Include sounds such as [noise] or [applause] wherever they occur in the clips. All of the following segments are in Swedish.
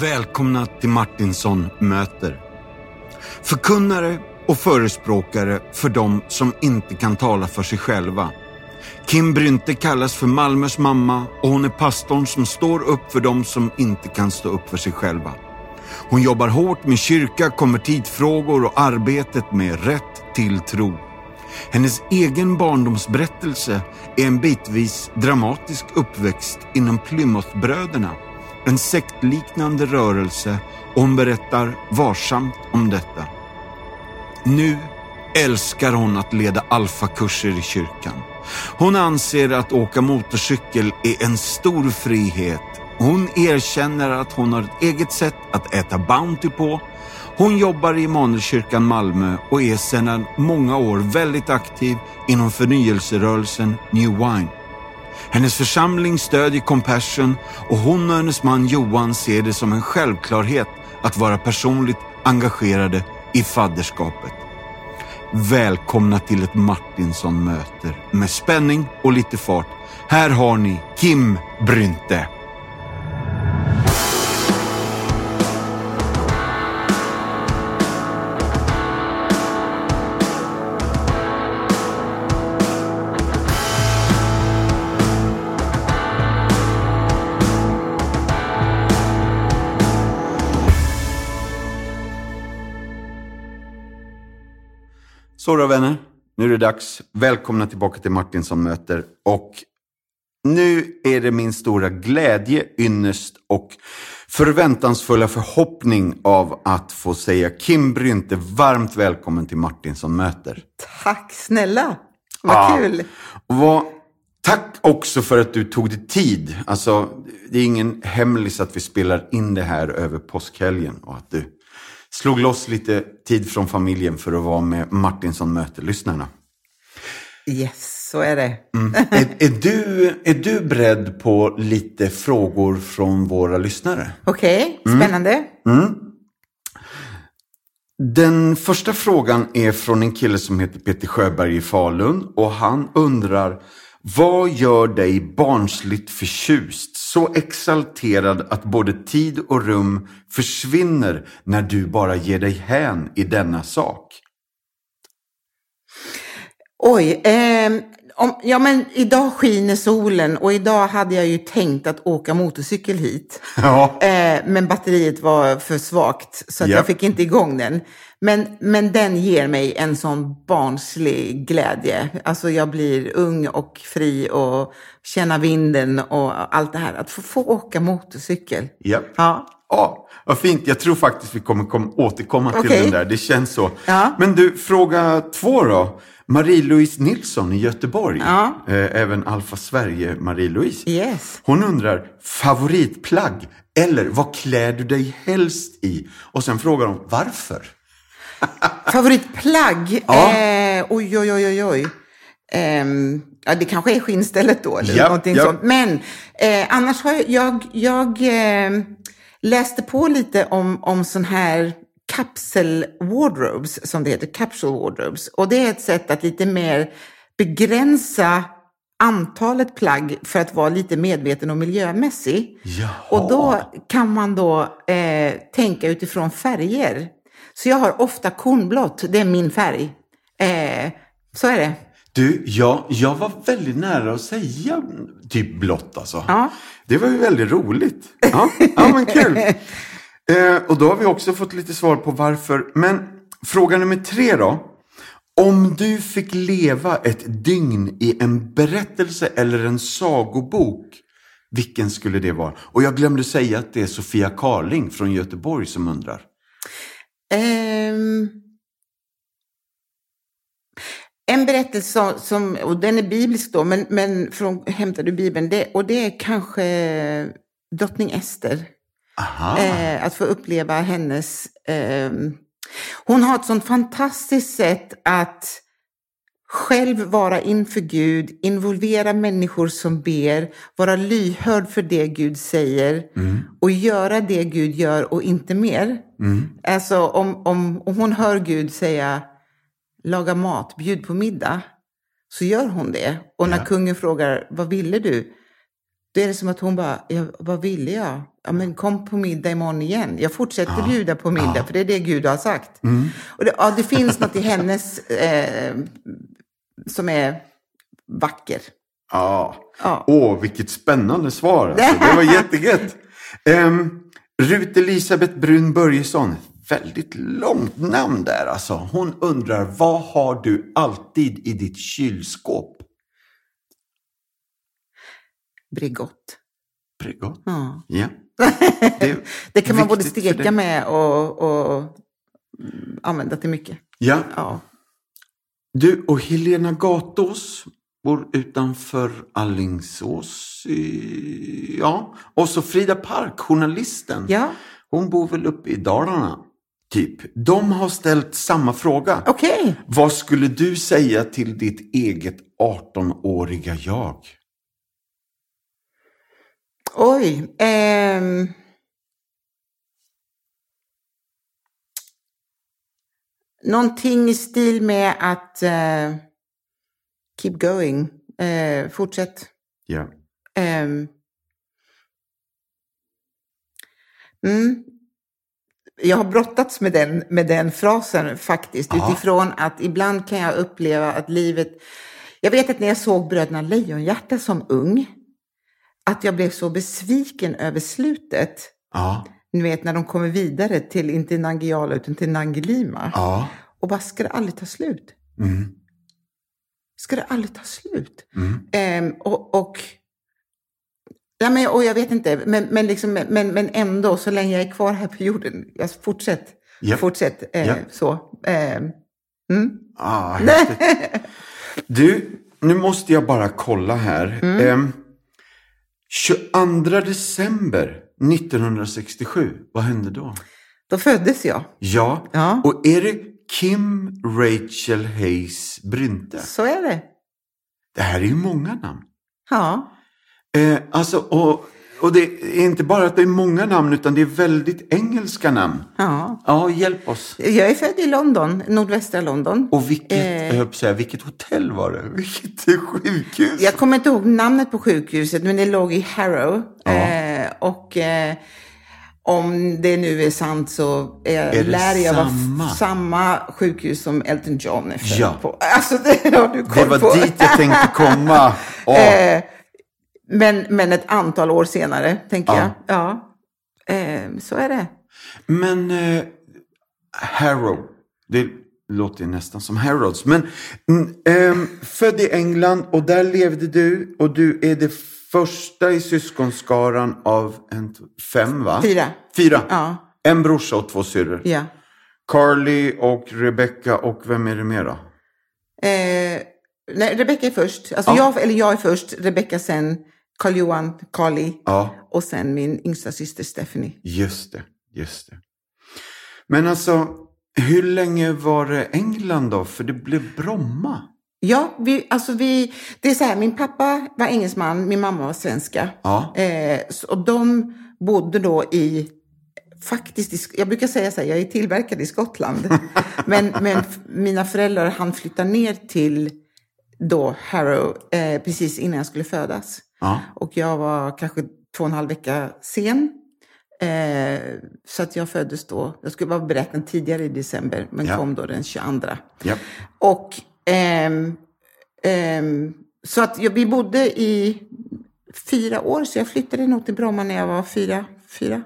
Välkomna till Martinsson möter. Förkunnare och förespråkare för de som inte kan tala för sig själva. Kim Brynte kallas för Malmös mamma och hon är pastorn som står upp för de som inte kan stå upp för sig själva. Hon jobbar hårt med kyrka, konvertitfrågor och arbetet med rätt till tro. Hennes egen barndomsberättelse är en bitvis dramatisk uppväxt inom Plymouthbröderna, en sektliknande rörelse och hon berättar varsamt om detta. Nu älskar hon att leda alfakurser i kyrkan. Hon anser att åka motorcykel är en stor frihet. Hon erkänner att hon har ett eget sätt att äta Bounty på. Hon jobbar i Immanuelskyrkan Malmö och är sedan många år väldigt aktiv inom förnyelserörelsen New Wine. Hennes församling stödjer Compassion och hon och hennes man Johan ser det som en självklarhet att vara personligt engagerade i fadderskapet. Välkomna till ett Martinsson-möte med spänning och lite fart. Här har ni Kim Brynte. Då vänner, nu är det dags. Välkomna tillbaka till Martinsson möter. Och nu är det min stora glädje, ynnest och förväntansfulla förhoppning av att få säga Kim Brynte varmt välkommen till Martinsson möter. Tack snälla, vad Ja. kul. Vad, tack också för att du tog dig tid. Alltså, det är ingen hemlis att vi spelar in det här över påskhelgen och att du slog loss lite tid från familjen för att vara med Martinsson möter-lyssnarna. Yes, så är det. är, är, du, är du beredd på lite frågor från våra lyssnare? Okej, Mm. spännande. Den första frågan är från en kille som heter Peter Sjöberg i Falun och han undrar vad gör dig barnsligt förtjust, så exalterad att både tid och rum försvinner när du bara ger dig hän i denna sak? Oj, eh, om, ja men idag skiner solen och idag hade jag ju tänkt att åka motorcykel hit. Ja. [laughs] Eh, men batteriet var för svagt så att Ja. jag fick inte igång den. Men, men den ger mig en sån barnslig glädje. Alltså jag blir ung och fri och känna vinden och allt det här. Att få, få åka motorcykel. Japp. Ja. Ja, vad fint. Jag tror faktiskt vi kommer kom, återkomma till den där. Det känns så. Ja. Men du, fråga två då. Marie-Louise Nilsson i Göteborg. Ja. Eh, även Alfa Sverige Marie-Louise. Yes. Hon undrar, favoritplagg? Eller vad klär du dig helst i? Och sen frågar hon, varför? [laughs] Favoritplagg? Ja. Eh, oj, oj, oj, oj. Ehm, ja, det kanske är skinnstället då, eller Ja, ja. sånt. Men eh, annars har jag, jag, jag eh, läste på lite om, om sån här kapsel wardrobes, som det heter, capsule wardrobes. Och det är ett sätt att lite mer begränsa antalet plagg för att vara lite medveten och miljömässig. Jaha. Och då kan man då eh, tänka utifrån färger. Så jag har ofta kornblått, det är min färg. Eh, så är det. Du, jag, jag var väldigt nära att säga typ blått alltså. Ja. Det var ju väldigt roligt. Ja, ja men kul. [laughs] Eh, och då har vi också fått lite svar på varför. Men fråga nummer tre då. Om du fick leva ett dygn i en berättelse eller en sagobok, vilken skulle det vara? Och jag glömde säga att det är Sofia Karling från Göteborg som undrar. Um, en berättelse som, som, och den är biblisk då, men, men från, hämtad ur Bibeln, det, och det är kanske drottning Ester. Eh, att få uppleva hennes... ehm, hon har ett sånt fantastiskt sätt att själv vara inför Gud, involvera människor som ber, vara lyhörd för det Gud säger och göra det Gud gör och inte mer. Alltså om, om, om hon hör Gud säga laga mat, bjud på middag, så gör hon det. Och när Ja. kungen frågar vad ville du? Då är det som att hon bara, ja, vad ville jag? Ja, men kom på middag imorgon igen. Jag fortsätter bjuda på middag, för det är det Gud har sagt. Och det, ja, det finns något i hennes eh, som är vacker. Ja. Ja. Åh, vilket spännande svar. Alltså. Det var jättegött. [laughs] Um, Rut Elisabeth Brun Börjesson. Väldigt långt namn där alltså. Hon undrar, vad har du alltid i ditt kylskåp? Bregott. Bregott. Ja. Ja. Det, [laughs] Det kan man både steka med och, och använda till mycket. Ja. Ja. Du och Helena Gatås bor utanför Allingsås. i- Ja. Och så Frida Park, journalisten. Ja, Hon bor väl uppe i Dalarna. Typ. De har ställt samma fråga. okej. Vad skulle du säga till ditt eget 18-åriga jag? Oj. ehm. Någonting i stil med att eh, keep going. Eh, fortsätt. Ja. Ehm. Mm. Jag har brottats med den, med den frasen faktiskt, Ja. utifrån att ibland kan jag uppleva att livet... Jag vet att när jag såg Bröderna Lejonhjärta som ung, att jag blev så besviken över slutet. Ja. Ni vet när de kommer vidare till, inte Nangijala utan till Nangilima. Ja. Och bara, ska det aldrig ta slut? Mm. Ska det aldrig ta slut? Mm. Ehm, och, och, ja, men, och jag vet inte, men, men, liksom, men, men ändå, så länge jag är kvar här på jorden, jag fortsätt, Ja. fortsätt eh, Ja. så. Ehm, mm. Ah, [laughs] häftigt. Du, nu måste jag bara kolla här. Mm. Ehm, 22 december 1967, vad hände då? Då föddes jag. Ja, Ja. och är det Kim Rachel Hayes Brynte? Så är det. Det här är ju många namn. Ja. Eh, alltså, och, och det är inte bara att det är många namn, utan det är väldigt engelska namn. ja. Ja, hjälp oss. Jag är född i London, nordvästra London. Och vilket, Eh. på säga, vilket hotell var det? Vilket sjukhus? Jag kommer inte ihåg namnet på sjukhuset, men det låg i Harrow. Ja. Eh, och eh, om det nu är sant så är, Är det lär jag vara samma? sjukhus som Elton John är född Ja. på. [laughs] Alltså det har du Det koll var på. dit jag tänkte komma. [laughs] Åh, Eh, men, men ett antal år senare, tänker Ja. jag. Ja, eh, så är det. Men eh, Harrow, det låter ju nästan som Harrods. Men ehm, född i England och där levde du och du är det första i syskonskaran av en, fem va? Fyra. Fyra. Ja, En brorsa och två syrror. ja. Carly och Rebecca och vem är det mer då? Eh, nej, Rebecca är först. Alltså Ja. jag, eller jag är först, Rebecca sen, Carl-Johan, Carly Ja, och sen min yngsta syster Stephanie. just det. Just det. Men alltså, hur länge var det England då? För det blev Bromma. Ja, vi, alltså vi, det är så här, min pappa var engelsman, min mamma var svenska. Ja. Eh, och de bodde då i, faktiskt, jag brukar säga så här, jag är tillverkad i Skottland. [laughs] men, men mina föräldrar hann flytta ner till då Harrow eh, precis innan jag skulle födas. Ja. Och jag var kanske två och en halv vecka sen. Eh, så att jag föddes då, jag skulle vara beräknad tidigare i december, men Ja. kom då den 22. ja. Och ehm, ehm, så att jag, vi bodde i fyra år, så jag flyttade nog till Bromma när jag var fyra. fyra.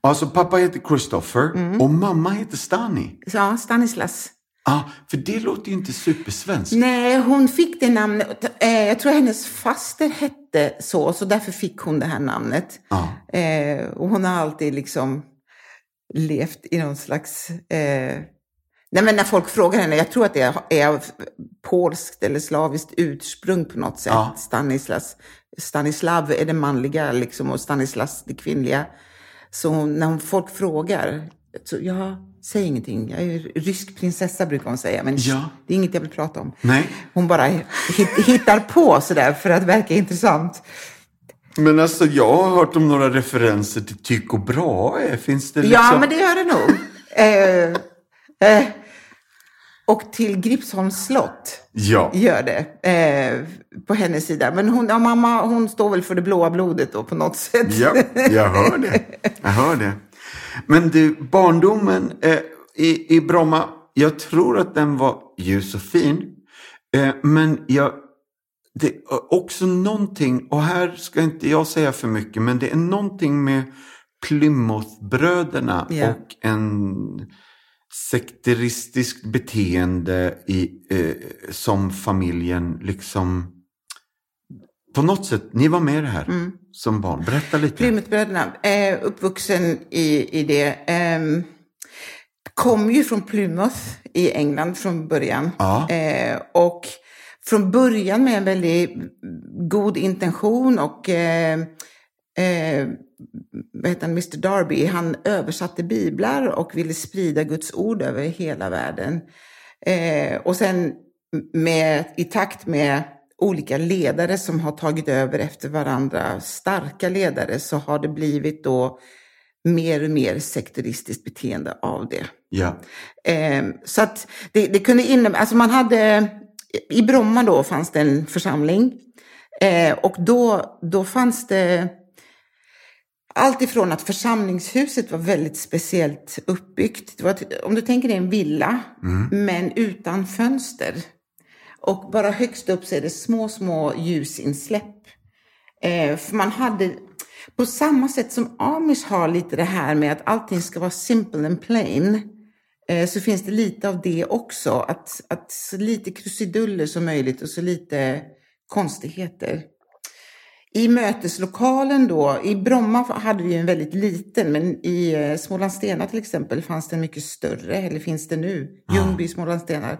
Alltså pappa heter Christopher Mm. och mamma heter Stani. Ja, Stanislas. Ah, för det låter ju inte supersvenskt. Nej, hon fick det namnet. Eh, jag tror hennes faster hette så, så därför fick hon det här namnet. Ja. Eh, och hon har alltid liksom levt i någon slags... Eh, nej men när folk frågar henne, jag tror att det är, är av polskt eller slaviskt ursprung på något sätt. Ja. Stanislas, Stanislav är det manliga liksom, och Stanislas det kvinnliga. Så hon, när hon, folk frågar, så jag säger ingenting. Jag är rysk prinsessa brukar hon säga, men Ja. det är inget jag vill prata om. Nej. Hon bara hit, hittar på sådär för att verka intressant. Men alltså jag har hört om några referenser till Tycho Brahe. Finns det liksom... Ja, men det gör det nog. eh, eh, Och till Gripsholms slott Ja. gör det eh, på hennes sida. Men hon, ja, mamma hon står väl för det blåa blodet då på något sätt. Ja, jag hör det. Jag hör det. Men du, barndomen eh, i, i Bromma, jag tror att den var ljus och fin. Eh, men jag, det är också någonting, och här ska inte jag säga för mycket, men det är någonting med Plymouthbröderna Ja. och en sekteristiskt beteende i, eh, som familjen liksom på något sätt, ni var med i det här Mm. som barn. Berätta lite. Plymouthbröderna, eh, uppvuxen i, i det. ehm, kom ju från Plymouth i England från början. Ja. Eh, och från början med en väldigt god intention och eh, eh, vad heter han, Mr Darby, han översatte biblar och ville sprida Guds ord över hela världen. Eh, och sen med, i takt med olika ledare som har tagit över efter varandra, starka ledare, så har det blivit då mer och mer sekteristiskt beteende av det. Ja. Eh, så att det, det kunde innebära, alltså man hade, i Bromma då fanns det en församling eh, och då, då fanns det allt ifrån att församlingshuset var väldigt speciellt uppbyggt. Det var, om du tänker dig en villa, men utan fönster. Och bara högst upp så är det små, små ljusinsläpp. Eh, för man hade, på samma sätt som Amish har lite det här med att allting ska vara simple and plain, eh, så finns det lite av det också. Att, att så lite krusiduller som möjligt och så lite konstigheter. I möteslokalen då, i Bromma hade vi en väldigt liten, men i eh, Smålandstena till exempel fanns det en mycket större, eller finns det nu, Ljungby, Smålandstenar.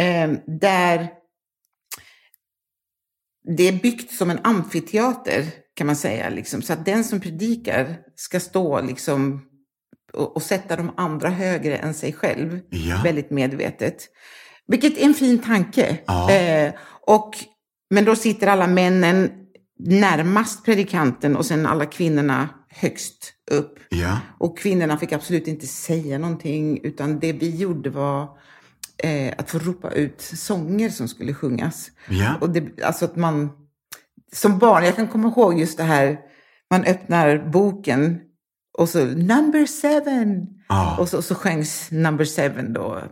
Eh, där det är byggt som en amfiteater kan man säga, liksom, så att den som predikar ska stå liksom och, och sätta de andra högre än sig själv, Ja. väldigt medvetet. Vilket är en fin tanke. Ja. Eh, och, men då sitter alla männen närmast predikanten och sen alla kvinnorna högst upp. Ja. Och kvinnorna fick absolut inte säga någonting, utan det vi gjorde var eh, att få ropa ut sånger som skulle sjungas. Ja. Och det, alltså att man, som barn, jag kan komma ihåg just det här, man öppnar boken och så number seven. Ja. Och så, så sjöngs number seven då,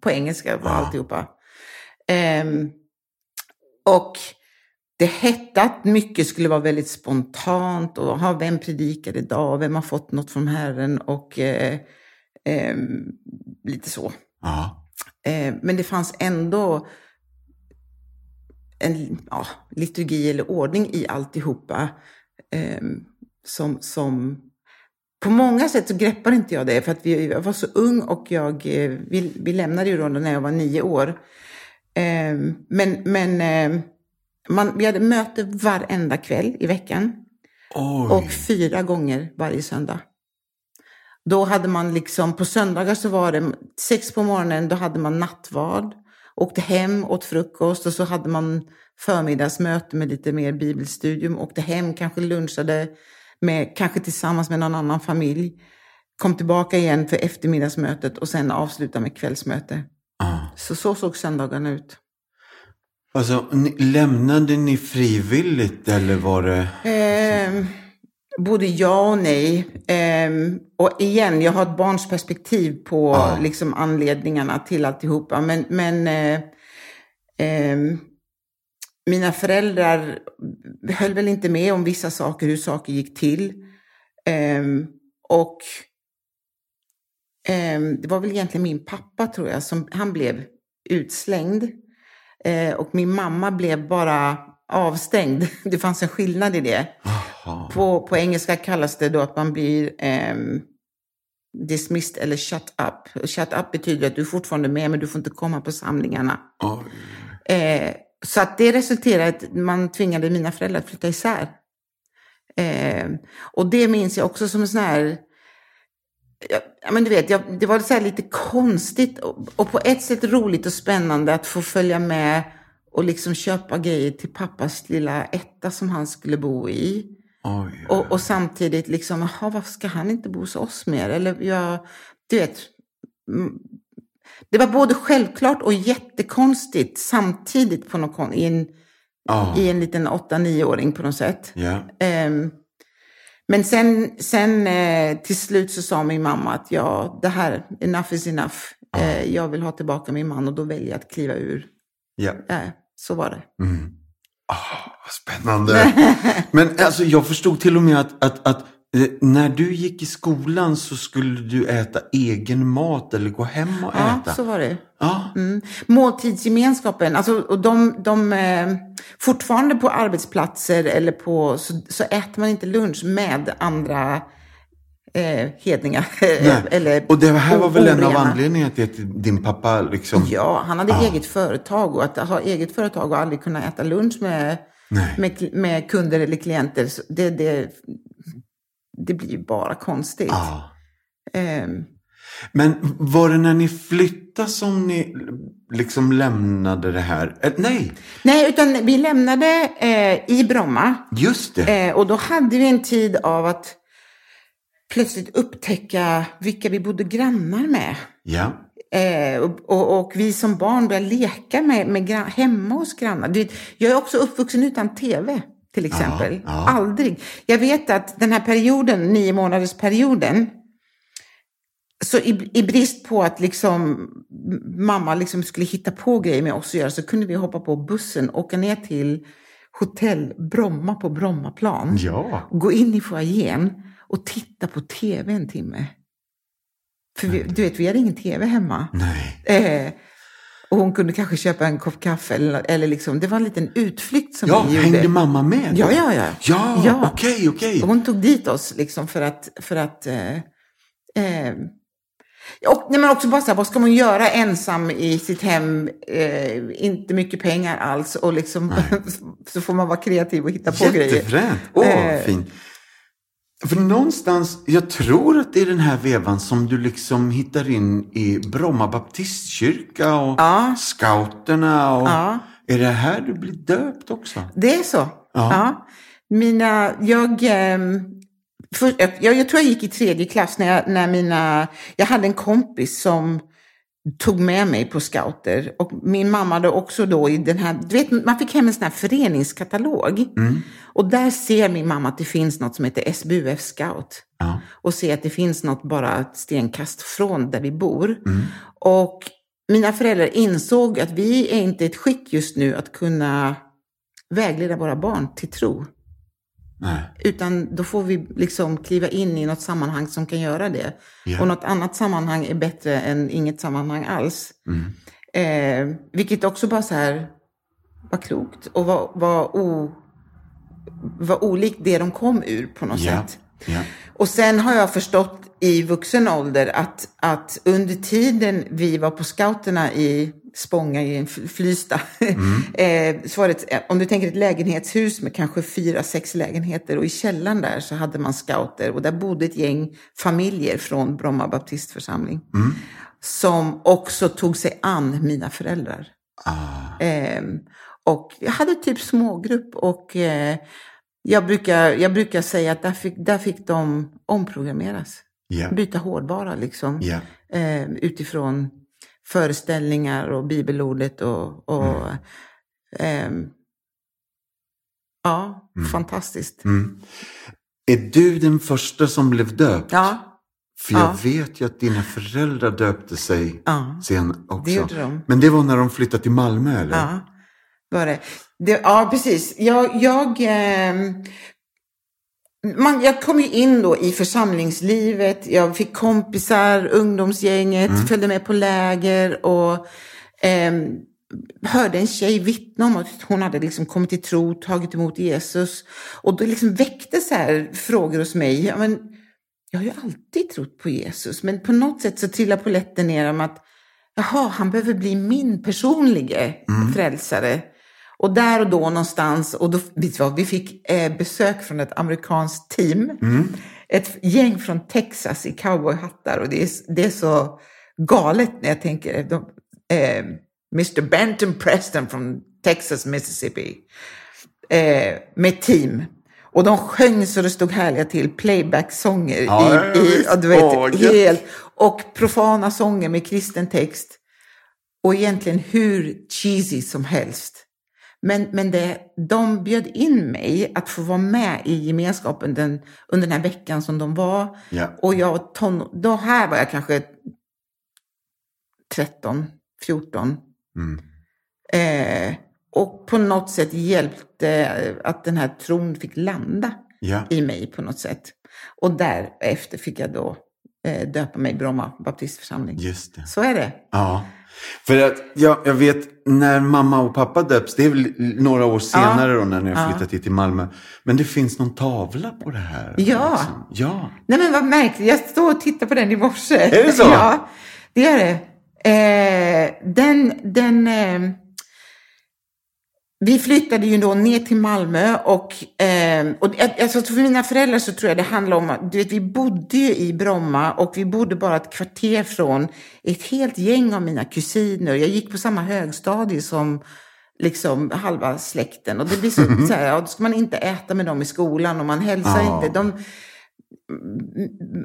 på engelska var Ja. alltihopa. Ehm, och det hette att mycket skulle vara väldigt spontant och ha, vem predikar idag, vem har fått något från Herren och eh, ehm, lite så. Ja. Eh, men det fanns ändå en ja, liturgi eller ordning i alltihopa. Eh, som, som på många sätt så greppar inte jag det för att vi, jag var så ung och jag, eh, vi, vi lämnade ju Rwanda när jag var nio år. Eh, men men eh, man, vi hade möte varenda kväll i veckan Oj. och fyra gånger varje söndag. Då hade man liksom, på söndagar så var det sex på morgonen, då hade man nattvard, åkte hem, åt frukost och så hade man förmiddagsmöte med lite mer bibelstudium, åkte hem, kanske lunchade, med, kanske tillsammans med någon annan familj, kom tillbaka igen för eftermiddagsmötet och sen avsluta med kvällsmöte. Ja. Så så såg söndagarna ut. Alltså, lämnade ni frivilligt eller var det... Eh, både ja och nej. Eh, och igen, jag har ett barns perspektiv på Ja. liksom, anledningarna till alltihopa. Men, men eh, ehm, mina föräldrar höll väl inte med om vissa saker, hur saker gick till. Ehm, och ehm, det var väl egentligen min pappa, tror jag, som han blev utslängd. Eh, och min mamma blev bara avstängd. [laughs] Det fanns en skillnad i det. Jaha. På, på engelska kallas det då att man blir ehm, dismissed eller shut up. Shut up betyder att du är fortfarande med men du får inte komma på samlingarna. Eh, så att det resulterade i att man tvingade mina föräldrar att flytta isär. Eh, och det minns jag också som en sån här... Ja, men du vet, jag, det var så här lite konstigt och, och på ett sätt roligt och spännande att få följa med och liksom köpa grejer till pappas lilla etta som han skulle bo i. Oj. Och, och samtidigt liksom, jaha, varför ska han inte bo hos oss mer? Eller jag, du vet, mm, det var både självklart och jättekonstigt samtidigt på något, kon- i, en, Ja. i en liten 8-9-åring på något sätt. Ja. Ehm, men sen, sen eh, till slut så sa min mamma att ja, det här, enough is enough. Eh, jag vill ha tillbaka min man och då väljer jag att kliva ur. Eh, så var det. Mm. Ah, vad spännande. [laughs] Men alltså, jag förstod till och med att, att, att eh, när du gick i skolan så skulle du äta egen mat eller gå hem och Ja, äta. så var det. Ja. Mm. Måltidsgemenskapen, alltså, och de, de eh, fortfarande på arbetsplatser eller på, så, så äter man inte lunch med andra eh, hedningar. [laughs] Eller Och det här var väl en av orena. anledningarna till att din pappa liksom... Ja, han hade Ja. eget företag och att ha eget företag och aldrig kunna äta lunch med, med, med kunder eller klienter, det, det, det blir ju bara konstigt. Ja. Ehm, Men var det när ni flyttade som ni liksom lämnade det här? Eh, nej, nej, utan vi lämnade eh, i Bromma just det. eh, och då hade vi en tid av att plötsligt upptäcka vilka vi bodde grannar med. Ja. Eh, och, och, och vi som barn började leka med, med gran- hemma hos grannar. Vet, jag är också uppvuxen utan tv, till exempel. ja. Aldrig. Jag vet att den här perioden, nio månaders perioden, så i, i brist på att liksom mamma liksom skulle hitta på grejer med oss att göra så kunde vi hoppa på bussen, åka ner till hotell Bromma på Brommaplan, Ja. gå in i foajén och titta på tv en timme. För vi, du vet, vi hade ingen tv hemma. Nej. Eh, och hon kunde kanske köpa en kopp kaffe eller, eller liksom, det var en liten utflykt som Ja, vi gjorde. hängde mamma med? Ja, ja, ja. Ja, Ja. okej, okej. Och Hon tog dit oss liksom för att, för att eh, eh, och, nej, men också bara så här, vad ska man göra ensam i sitt hem? Eh, inte mycket pengar alls och liksom [laughs] så får man vara kreativ och hitta på grejer. Jättefränt. Åh, Eh. fint. För någonstans, jag tror att det är den här vevan som du liksom hittar in i Bromma baptistkyrka och Ja. scouterna. Och Ja. Är det här du blir döpt också? Det är så. Ja. Mina, jag, ehm, för, jag, jag tror jag gick i tredje klass när, jag, när mina, jag hade en kompis som tog med mig på scouter. Och min mamma hade också då i den här, du vet man fick hem en sån här föreningskatalog. Och där ser min mamma att det finns något som heter SBUF Scout. Ja. Och ser att det finns något bara ett stenkast från där vi bor. Och mina föräldrar insåg att vi är inte i ett skick just nu att kunna vägleda våra barn till tro. Nej. Utan då får vi liksom kliva in i något sammanhang som kan göra det. Ja. Och något annat sammanhang är bättre än inget sammanhang alls. Mm. Eh, vilket också bara så här var klokt och var, var, o, var olikt det de kom ur på något Ja. sätt. Ja. Och sen har jag förstått i vuxen ålder att, att under tiden vi var på scouterna i Spånga i en Flysta, [laughs] eh, så var det ett, om du tänker ett lägenhetshus med kanske fyra, sex lägenheter och i källaren där så hade man scouter och där bodde ett gäng familjer från Bromma baptistförsamling som också tog sig an mina föräldrar. Ah. Ehm, och jag hade typ smågrupp och eh, jag, brukar, jag brukar säga att där fick, där fick de omprogrammeras. Ja. Byta hårdvara liksom. Ja. Eh, utifrån föreställningar och bibelordet och, och ehm, ja, fantastiskt. Mm. Är du den första som blev döpt? Ja, För jag Ja. vet ju att dina föräldrar döpte sig ja, sen också. det gjorde de. Men det var när de flyttade till Malmö eller? Ja, var det. det ja, precis. Jag, jag, ehm, man, jag kom ju in då i församlingslivet. Jag fick kompisar, ungdomsgänget, följde med på läger och ehm, hörde en tjej vittna om att hon hade liksom kommit till tro, tagit emot Jesus. Och då liksom väckte så här frågor hos mig. Ja, men, jag har ju alltid trott på Jesus, men på något sätt så trillar polletten ner om att jaha, han behöver bli min personlige frälsare. Och där och då någonstans, och då, vet du vad, vi fick eh, besök från ett amerikanskt team. Ett gäng från Texas i cowboyhattar och det är, det är så galet när jag tänker, de, eh, Mr Benton Preston från Texas, Mississippi, eh, med team. Och de sjöng så det stod härliga till, playback-sånger. Ja, i, i, ja, du vet, gött. helt, och profana sånger med kristen text. och egentligen hur cheesy som helst. Men, men det, de bjöd in mig att få vara med i gemenskapen den, under den här veckan som de var. Ja. Och jag ton, då här var jag kanske 13, 14. Mm. Eh, och på något sätt hjälpte att den här tron fick landa Ja. i mig på något sätt. Och därefter fick jag då eh, döpa mig i Bromma baptistförsamling. Just det. Så är det. Ja. För att jag, jag vet när mamma och pappa döps, det är väl några år senare då när ni har Ja. flyttat hit till Malmö. Men det finns någon tavla på det här. Ja. liksom. Ja. Nej men vad märkligt, jag står och tittar på den i morse. Är det så? [laughs] Ja, det gör det. Eh, den, den, eh, vi flyttade ju då ner till Malmö och, eh, och alltså för mina föräldrar så tror jag det handlar om att du vet, vi bodde ju i Bromma och vi bodde bara ett kvarter från ett helt gäng av mina kusiner. Jag gick på samma högstadie som liksom halva släkten och det blir så, så här, ja, då ska man inte äta med dem i skolan och man hälsar Ja. inte. De,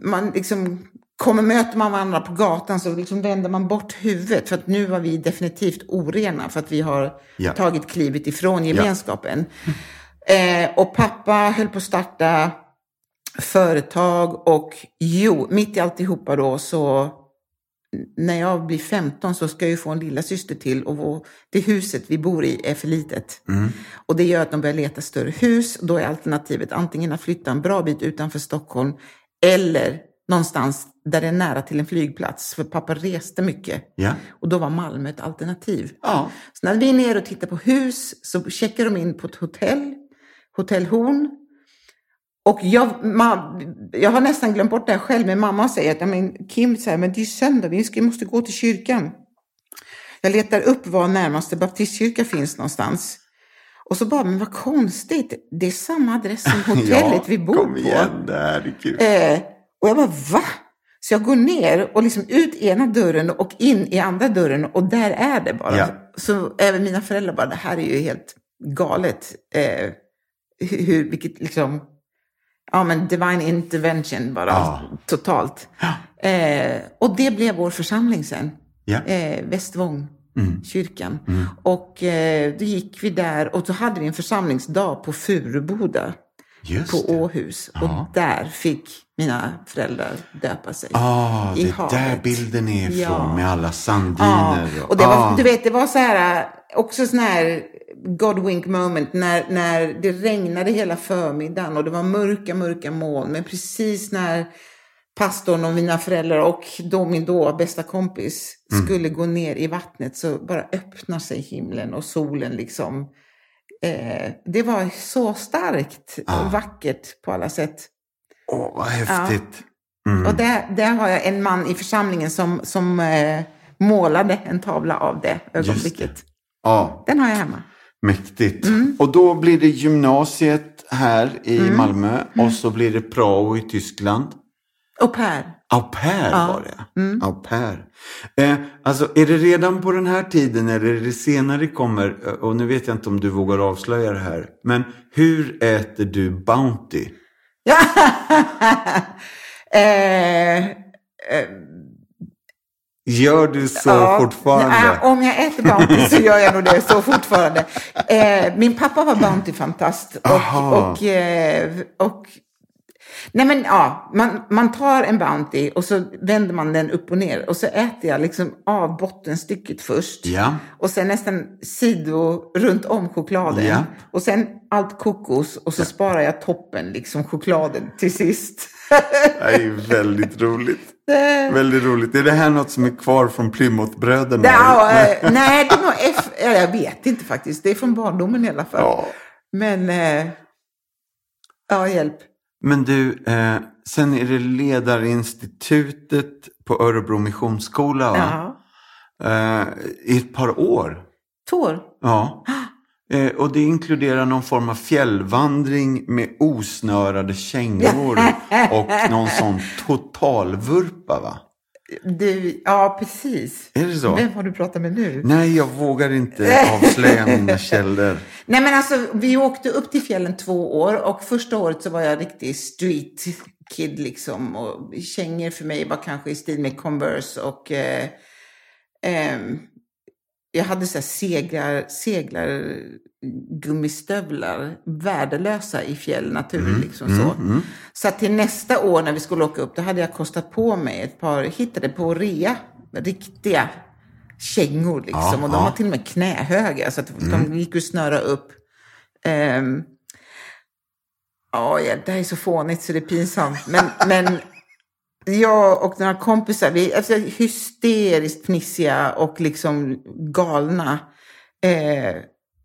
man liksom kommer möter man varandra på gatan så liksom vänder man bort huvudet för att nu var vi definitivt orena för att vi har Ja. tagit klivet ifrån gemenskapen. Eh, och pappa höll på att starta företag och jo, mitt i alltihopa då så när jag blir 15 så ska jag ju få en lilla syster till och det huset vi bor i är för litet. Mm. Och det gör att de börjar leta större hus. Då är alternativet antingen att flytta en bra bit utanför Stockholm eller någonstans där det är nära till en flygplats. För pappa reste mycket. Ja. Och då var Malmö ett alternativ. Ja. Så när vi är nere och tittar på hus så checkar de in på ett hotell, Hotell Horn. Och jag, ma, jag har nästan glömt bort det här själv, men mamma säger att ja, men Kim säger, men det är söndag, vi måste gå till kyrkan. Jag letar upp var närmaste baptistkyrka finns någonstans. Och så bara, men vad konstigt, det är samma adress som [laughs] hotellet vi bor kom på. igen, det här är kul. Eh, och jag bara, va? Så jag går ner och liksom ut ena dörren och in i andra dörren och där är det bara. Ja. Så även mina föräldrar bara, det här är ju helt galet. Eh, hur, vilket liksom, ja men divine intervention bara, Ja. totalt. Eh, och det blev vår församling sen. Ja. Eh, Västvång, Mm. kyrkan. Mm. Och eh, då gick vi där och så hade vi en församlingsdag på Furuboda Just på det. Åhus. Ja. Och där fick mina föräldrar döpa sig. Ah, I det är havet. där bilden är ifrån Ja. med alla Ja, sandiner. och det var, ah. du vet, det var så här, också sån här God wink moment när, när det regnade hela förmiddagen och det var mörka, mörka moln. Men precis när pastorn och mina föräldrar och då min då bästa kompis Mm. skulle gå ner i vattnet så bara öppnar sig himlen och solen liksom. Eh, det var så starkt Ah. och vackert på alla sätt. Åh, vad häftigt. Mm. Och där, där har jag en man i församlingen som, som eh, målade en tavla av det ögonblicket. Ja, Den har jag hemma. mäktigt. Mm. Och då blir det gymnasiet här i Malmö och så blir det prao i Tyskland. Och Per. Au pair Ja. var det. Mm. Au pair. Eh, alltså, är det redan på den här tiden eller är det senare kommer, eh, och nu vet jag inte om du vågar avslöja det här, men hur äter du Bounty? Ja. [laughs] eh, eh, Gör du så ja, fortfarande? om jag äter Bounty så gör jag nog det så fortfarande. Eh, min pappa var Bounty-fantast. Och, och, eh, och Nej men ja, man, man tar en Bounty och så vänder man den upp och ner och så äter jag liksom av bottenstycket först. Ja. Och sen nästan sido runt om chokladen. Ja. Och sen allt kokos och så sparar jag toppen, liksom chokladen till sist. Det är väldigt roligt. Det- [laughs] Väldigt roligt. Är det här något som är kvar från Plymouthbröderna? Ja, eh, [laughs] nej, det är nog F, jag vet inte faktiskt. Det är från barndomen i alla fall. Ja. Men, eh, ja, hjälp. Men du, eh, sen är det ledarinstitutet på Örebro Missionsskola? Ja. Eh, i ett par år. Tår. Ja. Eh, och det inkluderar någon form av fjällvandring med osnörade kängor [laughs] och någon sån totalvurpa va? Du, ja, precis. Är det så? Vem har du pratat med nu? Nej, jag vågar inte avslöja [laughs] mina källor. Nej men alltså, vi åkte upp till fjällen två år och första året så var jag riktig street kid liksom. Och kängor för mig var kanske i stil med Converse och eh, ehm, jag hade så här seglar, seglar gummistövlar, värdelösa i fjällnatur. Mm, Liksom så. så att till nästa år när vi skulle åka upp, då hade jag kostat på mig ett par, hittade på rea, riktiga kängor liksom. Ja, och de ja. var till och med knähöga, så att de gick att snöra upp. Ja, ja, det här är så fånigt så det är pinsamt. Men, [laughs] men jag och några kompisar, vi är alltså, hysteriskt fnissiga och liksom galna. Eh,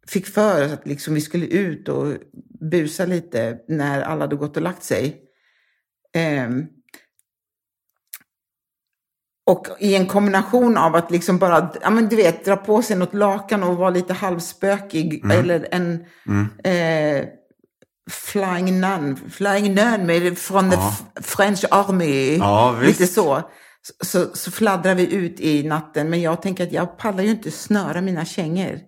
fick för oss att liksom vi skulle ut och busa lite när alla hade gått och lagt sig. Ehm, och i en kombination av att liksom bara, ja men du vet, dra på sig något lakan och vara lite halvspökig. Eller en eh, flying nun, flying nun med, från the Ja. F- French Army. Ja, lite så. Så, så fladdrar vi ut i natten. Men jag tänker att jag pallar ju inte snöra mina kängor.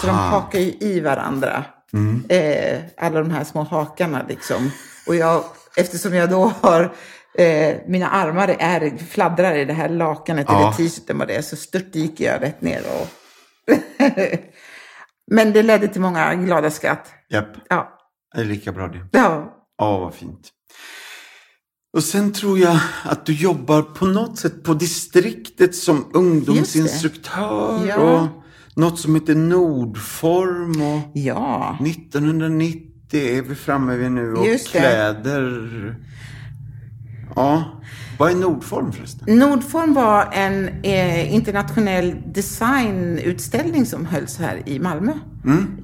Så de hakar ju i varandra. Mm. Eh, alla de här små hakarna liksom. Och jag, eftersom jag då har eh, mina armar är, fladdrar i det här lakanet Ja. eller t-shirten vad det så störtdyker jag rätt ner. Och [laughs] Men det ledde till många glada skratt. Japp, Ja. det är lika bra det. ja. Ja, vad fint. Och sen tror jag att du jobbar på något sätt på distriktet som ungdomsinstruktör. Ja. Och något som heter Nordform. Och Ja. 1990 är vi framme vid nu. Och Just det. kläder. Ja. Vad är Nordform förresten? Nordform var en eh, internationell designutställning som hölls här i Malmö.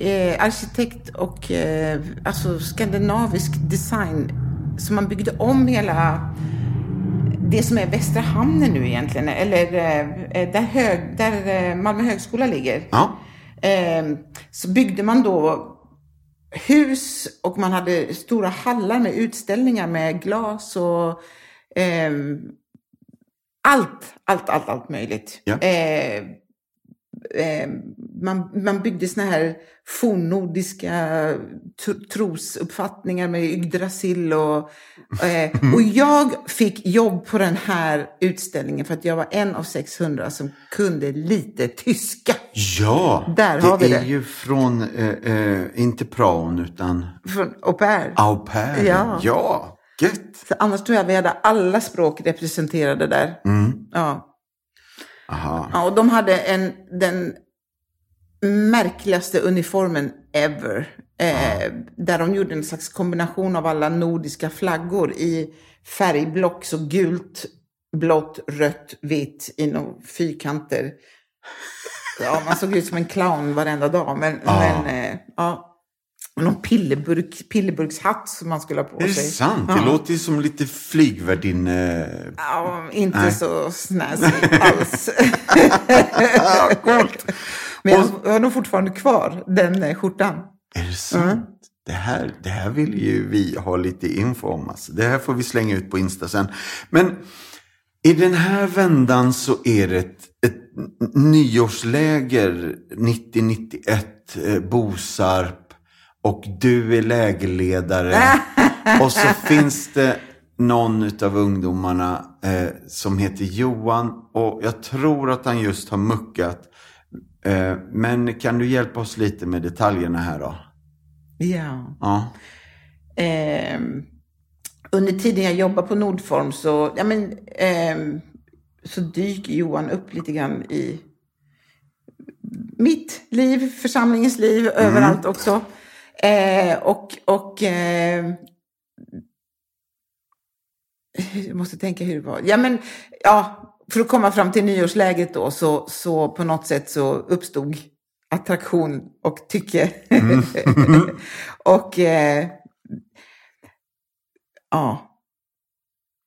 Eh, arkitekt och eh, alltså skandinavisk design. Så man byggde om hela det som är Västra hamnen nu egentligen. Eller eh, där, hög, där eh, Malmö högskola ligger. Ja. Eh, så byggde man då hus och man hade stora hallar med utställningar med glas och ehm, allt, allt, allt, allt möjligt. Ja. Eh, man, man byggde såna här fornnordiska tr- trosuppfattningar med Yggdrasil och, eh, [laughs] och jag fick jobb på den här utställningen för att jag var en av 600 som kunde lite tyska. Ja, Där det har vi är det. ju från, eh, eh, inte praon utan Från au pair. au pair. Ja. ja, gött. Så annars tror jag vi hade alla språk representerade där. Mm. Ja. Aha. ja, och de hade en, den märkligaste uniformen ever. Eh, Där de gjorde en slags kombination av alla nordiska flaggor i färgblock, så gult, blått, rött, vitt i några fyrkanter. Ja, man såg ut som en clown varenda dag. Men, Ja. men eh, ja. Och någon pillerburk, pillerburkshatt som man skulle ha på Är det sig. sant? Ja. Det låter ju som lite flygvärdinne... Ja, inte Nej. så snazzy [laughs] alls. Coolt. Men jag, jag har nog fortfarande kvar den eh, skjortan. Är det sant? Det, här, det här vill ju vi ha lite info om. Alltså. Det här får vi slänga ut på Insta sen. Men i den här vändan så är det ett, ett nyårsläger 90-91, eh, Bosarp. Och du är lägerledare. [laughs] och så finns det någon av ungdomarna eh, som heter Johan. Och jag tror att han just har muckat. Eh, men kan du hjälpa oss lite med detaljerna här då? Ja. Ja. Ehm, under tiden jag jobbade på Nordform så, ja, men, ehm, så dyker Johan upp lite grann i mitt liv, församlingens liv, överallt också. Eh, och och eh, jag måste tänka hur det var. Ja, men, ja, för att komma fram till nyårsläget då så, så på något sätt så uppstod attraktion och tycke. [laughs] och eh, ja,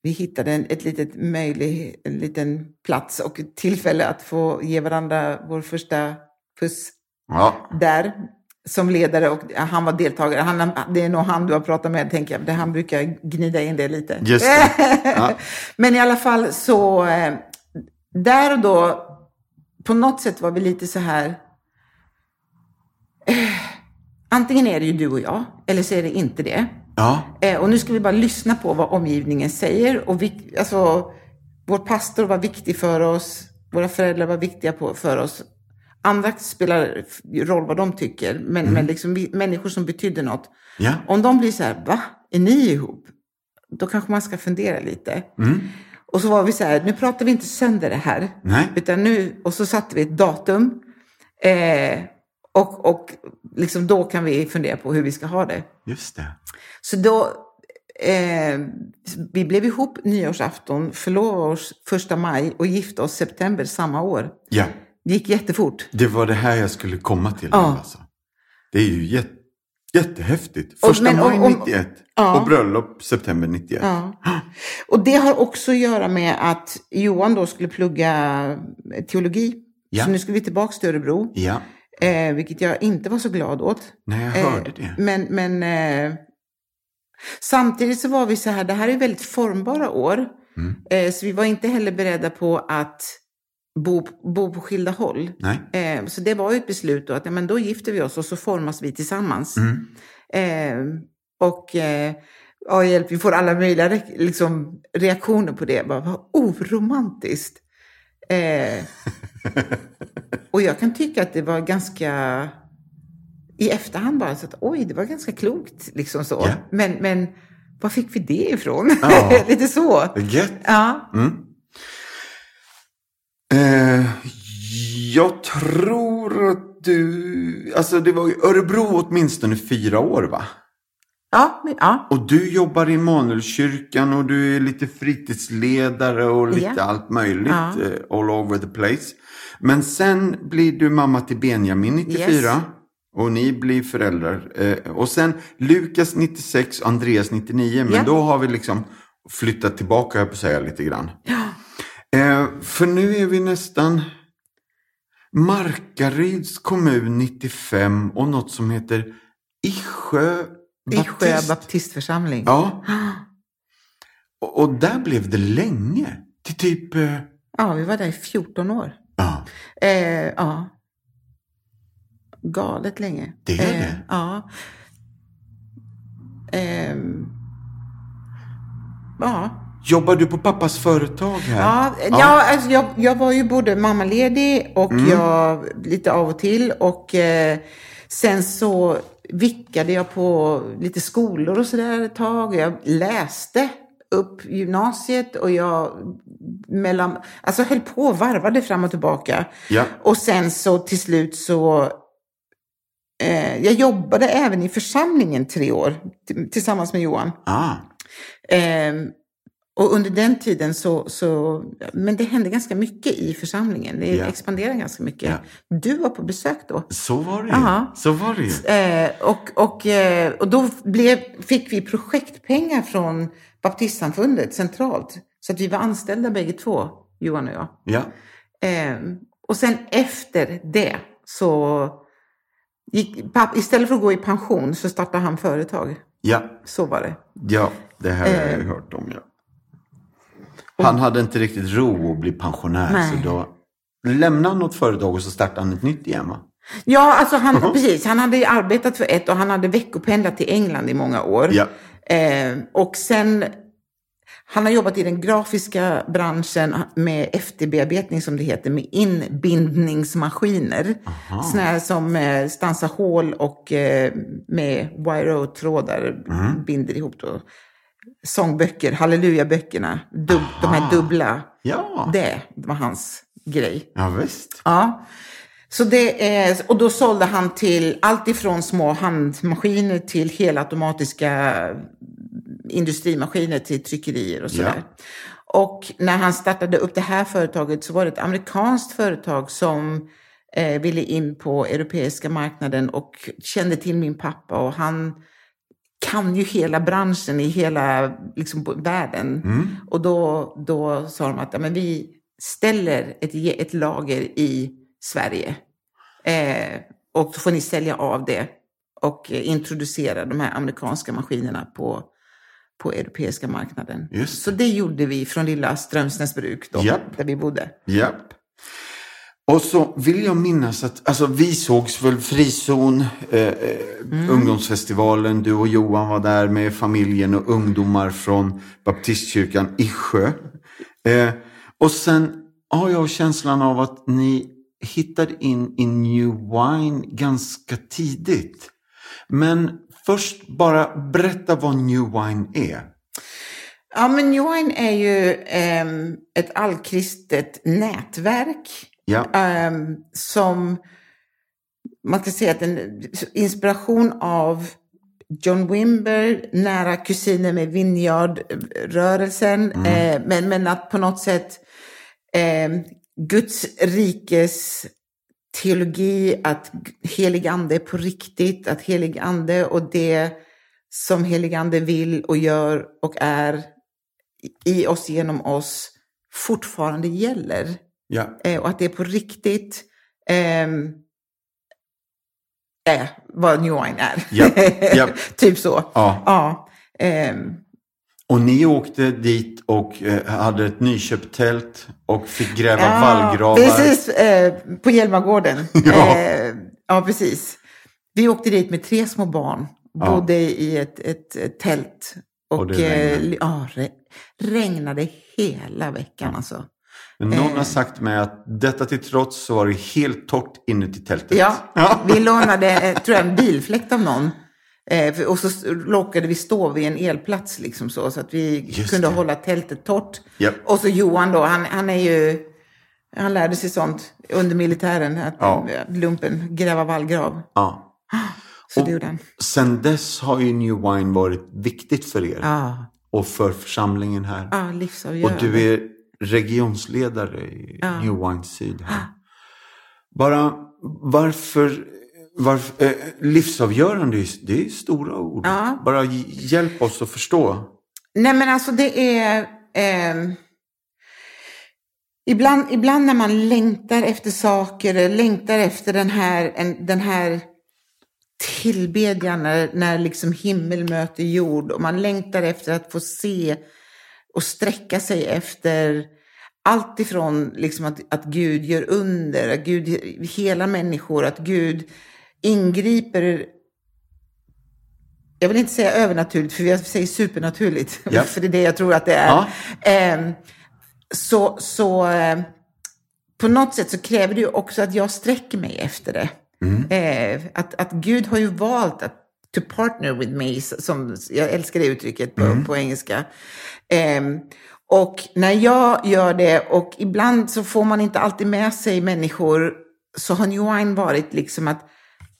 vi hittade en, ett litet möjlig, en liten plats och ett tillfälle att få ge varandra vår första puss ja. där som ledare och han var deltagare. Han, det är nog han du har pratat med, tänker jag. Det han brukar gnida in det lite. Just det. Ja. [laughs] Men i alla fall så, eh, där och då, på något sätt var vi lite så här, eh, antingen är det ju du och jag, eller så är det inte det. Ja. Eh, och nu ska vi bara lyssna på vad omgivningen säger. Och vi, alltså, vår pastor var viktig för oss, våra föräldrar var viktiga på, för oss. Andra spelar roll vad de tycker, men, men liksom människor som betydde något. Ja. Om de blir så här, va? Är ni ihop? Då kanske man ska fundera lite. Mm. Och så var vi så här, nu pratar vi inte sönder det här. Nej. Utan nu, och så satte vi ett datum. Eh, och och liksom då kan vi fundera på hur vi ska ha det. Just det. Så då, eh, vi blev ihop nyårsafton, förlovade oss första maj och gifte oss september samma år. Ja, Det gick jättefort. det var det här jag skulle komma till. Ja. Alltså. Det är ju jätte, jättehäftigt. Första men maj om- 91 Ja. och bröllop september 91. Ja. Och det har också att göra med att Johan då skulle plugga teologi. Ja. Så nu skulle vi tillbaka till Örebro. Ja, Eh, vilket jag inte var så glad åt. nej jag Eh, hörde det. Men, men eh, samtidigt så var vi så här, det här är väldigt formbara år. Mm. Eh, så vi var inte heller beredda på att bo, bo på skilda håll. Eh, så det var ju ett beslut då att ja, men då gifter vi oss och så formas vi tillsammans. Mm. Eh, och eh, ja, hjälp, vi får alla möjliga re- liksom, reaktioner på det. Bara, vad oromantiskt. Eh, och jag kan tycka att det var ganska, i efterhand bara så att oj, det var ganska klokt. Liksom så. Ja. Men, men var fick vi det ifrån? Ja. [laughs] Lite så. Gött. Ja. Mm. Eh, jag tror att du, alltså det var i Örebro åtminstone fyra år va? Ja, men, ja. Och du jobbar i Immanuelskyrkan och du är lite fritidsledare och lite Ja. allt möjligt. Ja. eh, all over the place. Men sen blir du mamma till Benjamin 94. Yes. Och ni blir föräldrar. Eh, och sen Lukas 96 och Andreas 99. Men Ja. då har vi liksom flyttat tillbaka, jag på säga, lite grann. Eh, för nu är vi nästan Markaryds kommun 95 och något som heter Isjö Baptist. baptistförsamling. Ja. Och, och där blev det länge. Till typ... Eh, Ja, vi var där i 14 år. ja. Eh, ja. Galet länge. Det är eh, det. Ja. Ehm. ja. Jobbar du på pappas företag här? Ja, ja. alltså jag, jag var ju både mammaledig och Mm. jag lite av och till. Och eh, sen så vickade jag på lite skolor och sådär ett tag. Jag läste upp gymnasiet och jag mellan, alltså höll på och varvade fram och tillbaka. Ja. Och sen så till slut så eh, jag jobbade även i församlingen tre år tillsammans med Johan. Ah. Ehm, och under den tiden så, så, men det hände ganska mycket i församlingen. Det Ja. expanderade ganska mycket. Ja. Du var på besök då. Så var det Aha. Så var det. Eh, och, och, eh, och då blev, fick vi projektpengar från baptistsamfundet centralt. Så att vi var anställda bägge två, Johan och jag. Ja. Ehm, och sen efter det så gick, papp, istället för att gå i pension så startade han företag. Ja. Så var det. Ja, det här har jag Eh. hört om. Ja. Han hade inte riktigt ro att bli pensionär. Nej. Så då lämnade han något företag och så startade han ett nytt igen va? Ja, alltså han, precis. Han hade arbetat för ett och han hade veckopendlat till England i många år. Ja. Eh, och sen, han har jobbat i den grafiska branschen med efterbearbetning som det heter, med inbindningsmaskiner. Sådana här som eh, stansar hål och eh, med wire-trådar binder ihop då. Sångböcker, hallelujaböckerna, dub, de här dubbla. Ja. Det var hans grej. Ja, visst. Ja. Så det är, och då sålde han till allt ifrån små handmaskiner till helautomatiska industrimaskiner till tryckerier och sådär. Och när han startade upp det här företaget så var det ett amerikanskt företag som eh, ville in på europeiska marknaden och kände till min pappa och han kan ju hela branschen i hela liksom, världen. Och då, då sa de att ja, men vi ställer ett, ett lager i Sverige. Eh, och så får ni sälja av det och introducera de här amerikanska maskinerna på, på europeiska marknaden. Just Så det gjorde vi från lilla Strömsnäsbruk då, Japp. där vi bodde. Japp. Och så vill jag minnas att, alltså vi sågs väl Frizon, eh, eh, ungdomsfestivalen, du och Johan var där med familjen och ungdomar från baptistkyrkan Isjö. Eh, och sen har jag känslan av att ni hittade in i New Wine ganska tidigt. Men först bara berätta vad New Wine är. Ja, men New Wine är ju um, ett allkristet nätverk Ja. um, som man kan säga att en inspiration av John Wimber, nära kusiner med Vineyard-rörelsen, eh, men, men att på något sätt eh, Guds rikes teologi, att helig ande är på riktigt, att helig ande och det som helig ande vill och gör och är i oss, genom oss, fortfarande gäller. Ja. Eh, och att det är på riktigt ehm, är vad New Wine är. Ja, ja. [laughs] typ så. Ja. Ja. ehm, Och ni åkte dit och eh, hade ett nyköpt tält och fick gräva ja, vallgravar. Precis, eh, på Hjälmagården. [laughs] Ja. Eh, ja, precis. Vi åkte dit med tre små barn. Ja. Bodde i ett, ett, ett tält. Och, Och det regnade. eh, ja, re, regnade hela veckan alltså. Men någon Eh. har sagt mig att detta till trots så var det helt torrt inuti tältet. Ja, vi lånade eh, tror jag, en bilfläkt av någon. Eh, och så råkade vi stå vid en elplats liksom så, så att vi Just kunde det. hålla tältet torrt. Japp. Och så Johan då, han, han är ju, han lärde sig sånt under militären, att Ja. eh, lumpen gräva vallgrav. Ja. Så Och- det gjorde han. Sen dess har ju New Wine varit viktigt för er Ja, och för församlingen här. ja och livsavgörande. du är regionsledare i Ja. New Wine Syd. Här. Bara varför, varför eh, livsavgörande, det är stora ord. Ja. Bara hj- hjälp oss att förstå. Nej men alltså det är... ehm, ibland, ibland när man längtar efter saker, längtar efter den här, en, den här tillbedjan när, när liksom himmel möter jord och man längtar efter att få se och sträcka sig efter allt ifrån liksom att, att Gud gör under, att Gud hela människor, att Gud ingriper jag vill inte säga övernaturligt, för jag säger supernaturligt. [laughs] Ja. för det är det jag tror att det är. Ja. Ehm, så så eh, på något sätt så kräver det ju också att jag sträcker mig efter det. Eh, att, att Gud har ju valt att to partner with me, som jag älskar det uttrycket på, på engelska. Ehm, och när jag gör det, och ibland så får man inte alltid med sig människor, så har New Wine varit liksom att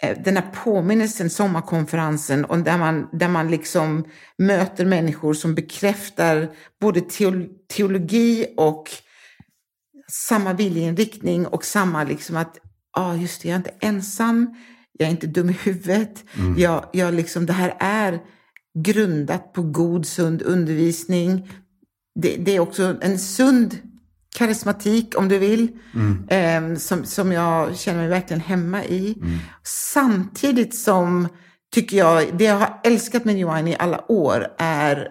eh, den här påminnelsen, sommarkonferensen, och där man, där man liksom möter människor som bekräftar både teol- teologi och samma viljeinriktning och samma liksom att, ja ah, just det, jag är inte ensam, jag är inte dum i huvudet, jag, jag liksom, det här är grundat på god, sund undervisning. Det, det är också en sund karismatik, om du vill, eh, som, som jag känner mig verkligen hemma i. Samtidigt som, tycker jag, det jag har älskat med Johan i alla år är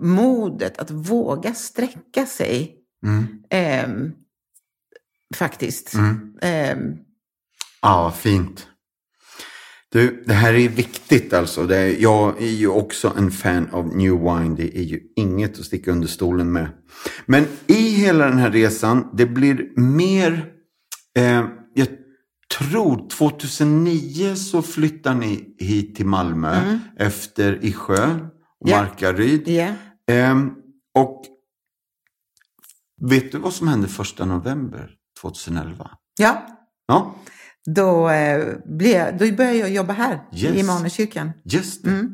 modet att våga sträcka sig. Ehm, faktiskt. Ehm, Ja, fint. Du, det här är viktigt alltså. Är, jag är ju också en fan av New Wine. Det är ju inget att sticka under stolen med. Men i hela den här resan, det blir mer... Eh, jag tror 2009 så flyttar ni hit till Malmö efter Isjö och Ja. Markaryd. ja. Ehm, och vet du vad som hände första november 2011? ja, Ja, då, eh, blev, då började jag jobba här i Yes. Immanuelskyrkan. just det.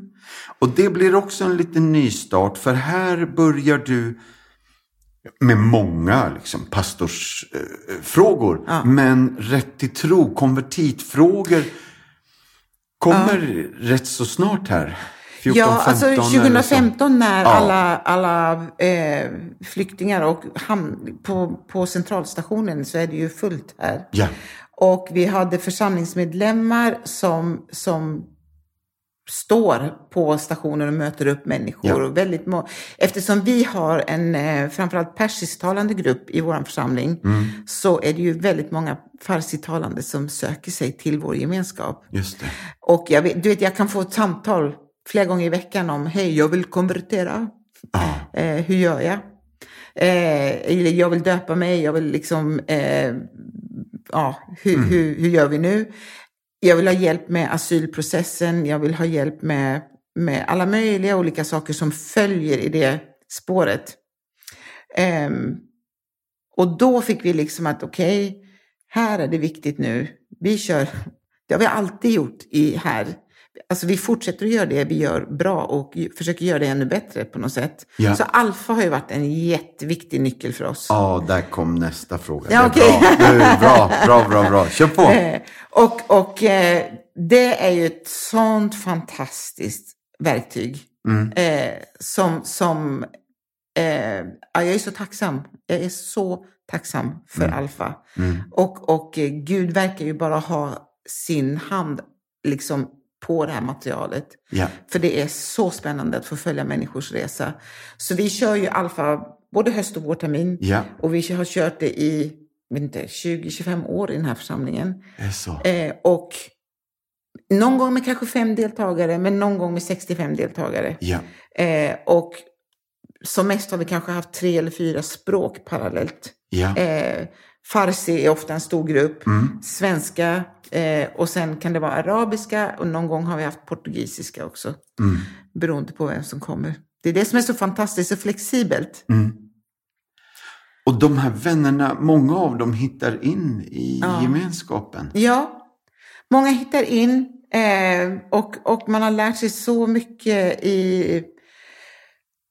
Och det blir också en liten nystart för här börjar du med många liksom, pastorsfrågor. Ja. Men rätt till tro, konvertitfrågor kommer rätt så snart här. 14, Ja, alltså 15 eller så. 2015 när Ja. alla, alla eh, flyktingar och hamn, på, på centralstationen så är det ju fullt här. Ja, Och vi hade församlingsmedlemmar som, som står på stationen och möter upp människor. Ja. Och väldigt må- Eftersom vi har en eh, framförallt persisktalande grupp i vår församling Mm. så är det ju väldigt många farsitalande som söker sig till vår gemenskap. just det. Och jag vet, du vet, jag kan få ett samtal flera gånger i veckan om hej, jag vill konvertera. Ja. Eh, hur gör jag? Eh, eller jag vill döpa mig, jag vill liksom eh, ja, hur, hur, hur gör vi nu? Jag vill ha hjälp med asylprocessen, jag vill ha hjälp med, med alla möjliga olika saker som följer i det spåret. Ehm, och då fick vi liksom att okej, okay, här är det viktigt nu. Vi kör, det har vi alltid gjort i här. Alltså vi fortsätter att göra det vi gör bra och försöker göra det ännu bättre på något sätt. Ja. Så alfa har ju varit en jätteviktig nyckel för oss. Ja, där kom nästa fråga. Ja, okej. bra. Bra, bra, bra, bra. Kör på. [laughs] Och och eh, det är ju ett sånt fantastiskt verktyg. Mm. Eh, som, som eh, ja, jag är så tacksam. Jag är så tacksam för Alfa. Mm. Och, och Gud verkar ju bara ha sin hand liksom på det här materialet. Ja. För det är så spännande att få följa människors resa. Så vi kör ju Alfa både höst och vårtermin. Ja. Och vi har kört det i vet inte, 20-25 år i den här församlingen. Eh, och någon gång med kanske fem deltagare, men någon gång med 65 deltagare. Ja. Eh, och som mest har vi kanske haft tre eller fyra språk parallellt. Ja. Eh, farsi är ofta en stor grupp. Mm. Svenska eh, och sen kan det vara arabiska och någon gång har vi haft portugisiska också. Mm. Beroende på vem som kommer. Det är det som är så fantastiskt och flexibelt. Mm. Och de här vännerna, många av dem hittar in i Ja. gemenskapen. Ja, många hittar in eh, och, och man har lärt sig så mycket i,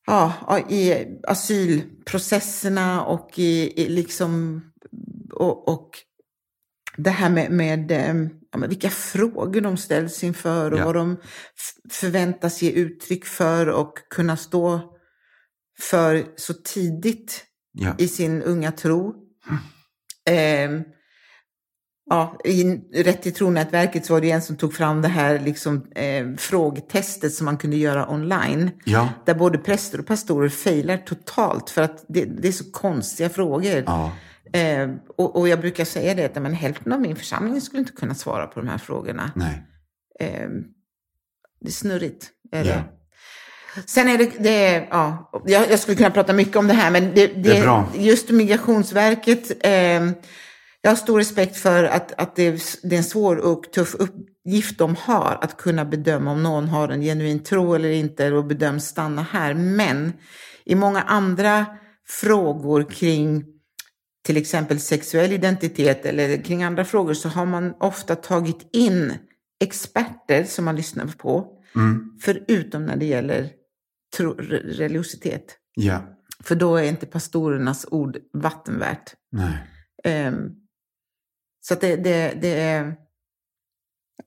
ja, i asylprocesserna och i, i liksom och, och det här med, med, eh, ja, med vilka frågor de ställs inför och Ja. vad de förväntas ge uttryck för och kunna stå för så tidigt Ja. i sin unga tro. Eh, ja, I Rätt till tronätverket så var det en som tog fram det här liksom, eh, frågetestet som man kunde göra online. Ja. Där både präster och pastorer failar totalt för att det, det är så konstiga frågor. Ja. Eh, och, och jag brukar säga det att men hälften av min församling skulle inte kunna svara på de här frågorna. Nej. Eh, det är snurrigt. Är det. Sen är det, det ja, jag, jag skulle kunna prata mycket om det här, men det, det, Det är bra. just Migrationsverket, eh, jag har stor respekt för att, att det, är, det är en svår och tuff uppgift de har att kunna bedöma om någon har en genuin tro eller inte och bedöms stanna här. Men i många andra frågor kring till exempel sexuell identitet eller kring andra frågor så har man ofta tagit in experter som man lyssnar på, Mm. förutom när det gäller tro, re- religiositet. Ja. För då är inte pastorernas ord vattenvärt. Nej. Ehm, så det, det, det är...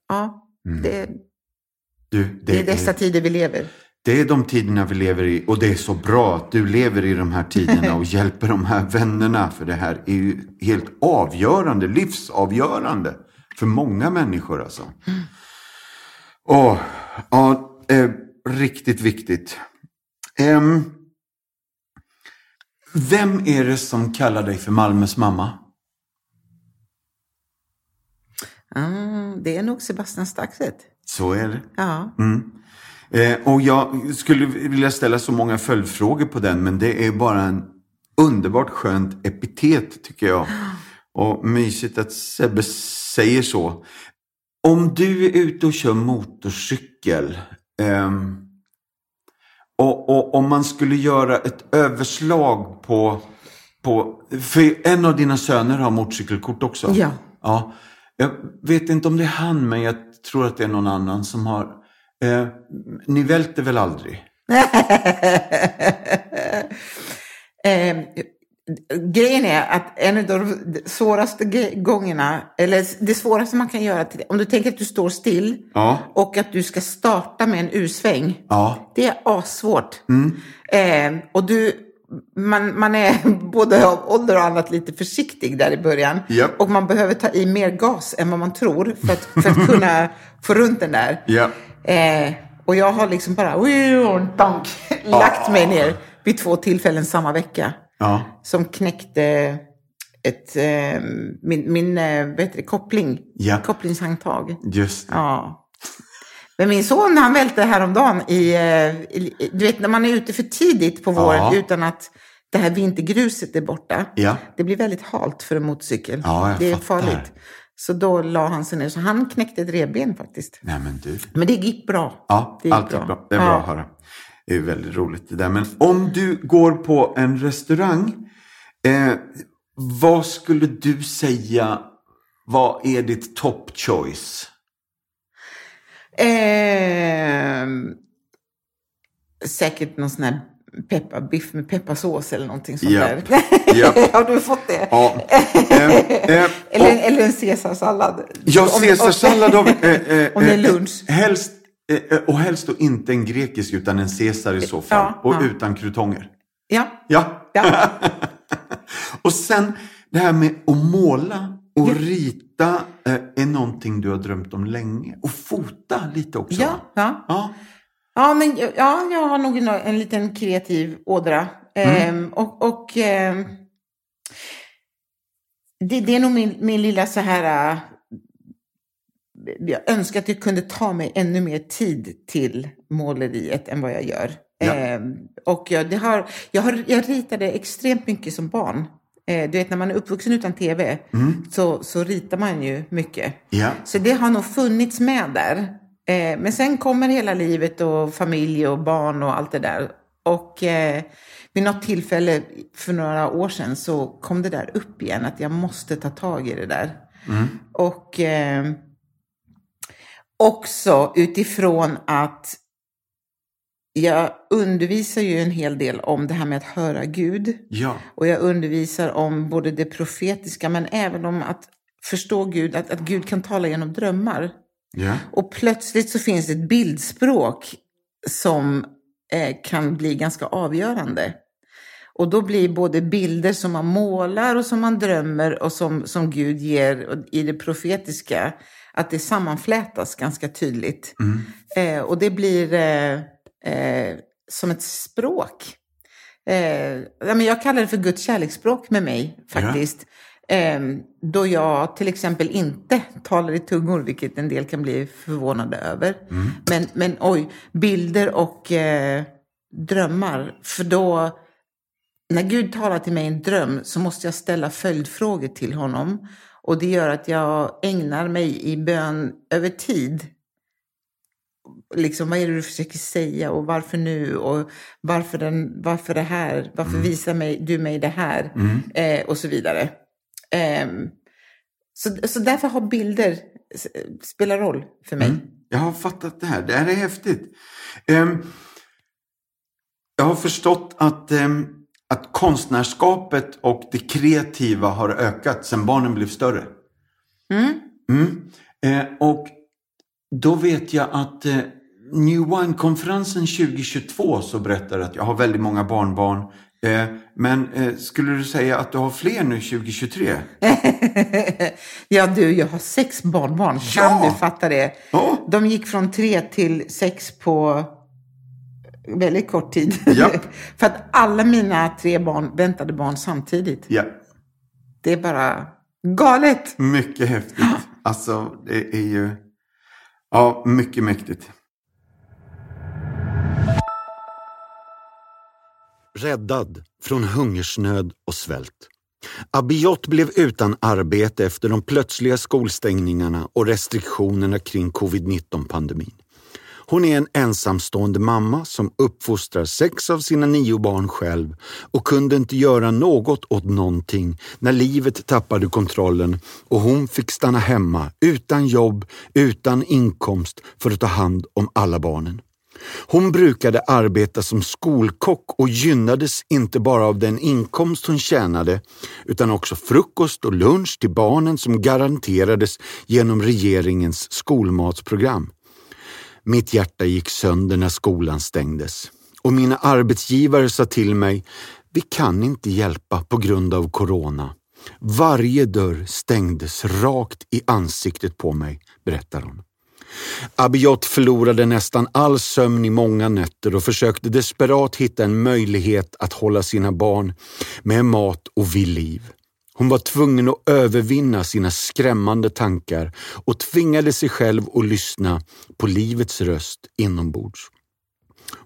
Ja, Mm. det, Du, det är dessa tider vi lever. Det är de tiderna vi lever i och det är så bra att du lever i de här tiderna och [laughs] hjälper de här vännerna. För det här är ju helt avgörande, livsavgörande för många människor alltså. Åh, ja, eh, riktigt viktigt. Ehm, vem är det som kallar dig för Malmös mamma? Ah, det är nog Sebastian Staxet. Så är det. Ja. Mm. Eh, och jag skulle vilja ställa så många följdfrågor på den, men det är bara en underbart skönt epitet tycker jag. Och mysigt att Sebbe säger så. Om du är ute och kör motorcykel ehm, och, och om man skulle göra ett överslag på, på... För en av dina söner har motorcykelkort också. Ja. Ja, jag vet inte om det är han, men jag tror att det är någon annan som har... Eh, ni välter väl aldrig? [laughs] eh, grejen är att en av de svåraste ge- gångerna, eller det svåraste man kan göra, om du tänker att du står still Ja. och att du ska starta med en U-sväng, Ja. det är assvårt. Mm. Eh, och du, man, man är [laughs] både av ålder och annat lite försiktig där i början. Japp. Och man behöver ta i mer gas än vad man tror för att, för att kunna [laughs] få runt den där. Ja. Eh, och jag har liksom bara donk, lagt mig ner vid två tillfällen samma vecka. Ja. Som knäckte ett, eh, min, min eh, heter det, koppling, Ja. kopplingshandtag. Just det. Ja. Men min son han välte häromdagen i, eh, i, du vet när man är ute för tidigt på våren Ja. utan att det här vintergruset är borta. Ja. Det blir väldigt halt för en motorcykel. Ja, det är fattar. farligt. Så då la han sig ner. Så han knäckte ett revben faktiskt. Nej men du. Men det gick bra. Ja, Det gick allt är bra. Det är bra Ja. att höra. Det är väldigt roligt det där. Men om du går på en restaurang, eh, vad skulle du säga, vad är ditt top choice? Ehm, säkert någon sån här pepparbiff med pepparsås eller någonting sånt Ja. där. [laughs] Ja. Har du fått det? Ja. [laughs] Eh, eh, Eller, eller en caesarsallad. Ja, Om- om- caesarsallad av... [laughs] Eh, eh, Om det är lunch. Helst, och helst då inte en grekisk utan en caesar i så fall. Ja, och ja. utan krutonger. Ja, Ja. ja. och sen det här med att måla och rita eh, är någonting du har drömt om länge. Och fota lite också. ja, ja. Ja. Men ja, jag har nog en, en liten kreativ ådra. Ehm, och och ehm, det, det är nog min, min lilla så här... äh, jag önskar att jag kunde ta mig ännu mer tid till måleriet än vad jag gör. Ja. Ehm, och jag, det har, jag, har, jag ritade extremt mycket som barn. Eh, du vet, när man är uppvuxen utan tv så, så ritar man ju mycket. ja. Så det har nog funnits med där. Eh, men sen kommer hela livet och familj och barn och allt det där. Och eh, vid något tillfälle för några år sedan så kom det där upp igen att jag måste ta tag i det där. Och eh, också utifrån att jag undervisar ju en hel del om det här med att höra Gud. Ja. Och jag undervisar om både det profetiska men även om att förstå Gud, att, att Gud kan tala genom drömmar. Ja. Och plötsligt så finns det ett bildspråk som eh, kan bli ganska avgörande. Och då blir både bilder som man målar och som man drömmer och som, som Gud ger i det profetiska, att det sammanflätas ganska tydligt. Eh, och det blir eh, eh, som ett språk. Eh, ja, jag kallar det för Guds kärleksspråk med mig faktiskt. Eh, då jag till exempel inte talar i tungor, vilket en del kan bli förvånade över. Men, men oj, bilder och eh, drömmar. För då, när Gud talar till mig i en dröm så måste jag ställa följdfrågor till honom. Och det gör att jag ägnar mig i bön över tid liksom, vad är det du försöker säga och varför nu och varför, den, varför det här, varför visar mig, du mig det här eh, och så vidare. Ehm, så, så därför har bilder s- spelar roll för mig. Jag har fattat det här. Det här är häftigt. Ehm, jag har förstått att, ehm, att konstnärskapet och det kreativa har ökat sedan barnen blev större. Mm. Mm. Och då vet jag att eh, New Wine-konferensen 2022 så berättar att jag har väldigt många barnbarn. Eh, men eh, skulle du säga att du har fler nu 2023? [laughs] ja du, jag har sex barnbarn, Ja! kan du fatta det? Ja. De gick från tre till sex på väldigt kort tid. [laughs] Japp. [laughs] för att alla mina tre barn väntade barn samtidigt. Ja, Det är bara galet. mycket häftigt. [gasps] Alltså, det är ju ja, mycket mäktigt. Räddad från hungersnöd och svält. Abiot blev utan arbete efter de plötsliga skolstängningarna och restriktionerna kring covid-19-pandemin. Hon är en ensamstående mamma som uppfostrar sex av sina nio barn själv och kunde inte göra något åt någonting när livet tappade kontrollen och hon fick stanna hemma utan jobb, utan inkomst för att ta hand om alla barnen. Hon brukade arbeta som skolkock och gynnades inte bara av den inkomst hon tjänade utan också frukost och lunch till barnen som garanterades genom regeringens skolmatsprogram. Mitt hjärta gick sönder när skolan stängdes och mina arbetsgivare sa till mig, vi kan inte hjälpa på grund av corona. Varje dörr stängdes rakt i ansiktet på mig, berättar hon. Abiot förlorade nästan all sömn i många nätter och försökte desperat hitta en möjlighet att hålla sina barn med mat och vid liv. Hon var tvungen att övervinna sina skrämmande tankar och tvingade sig själv att lyssna på livets röst inombords.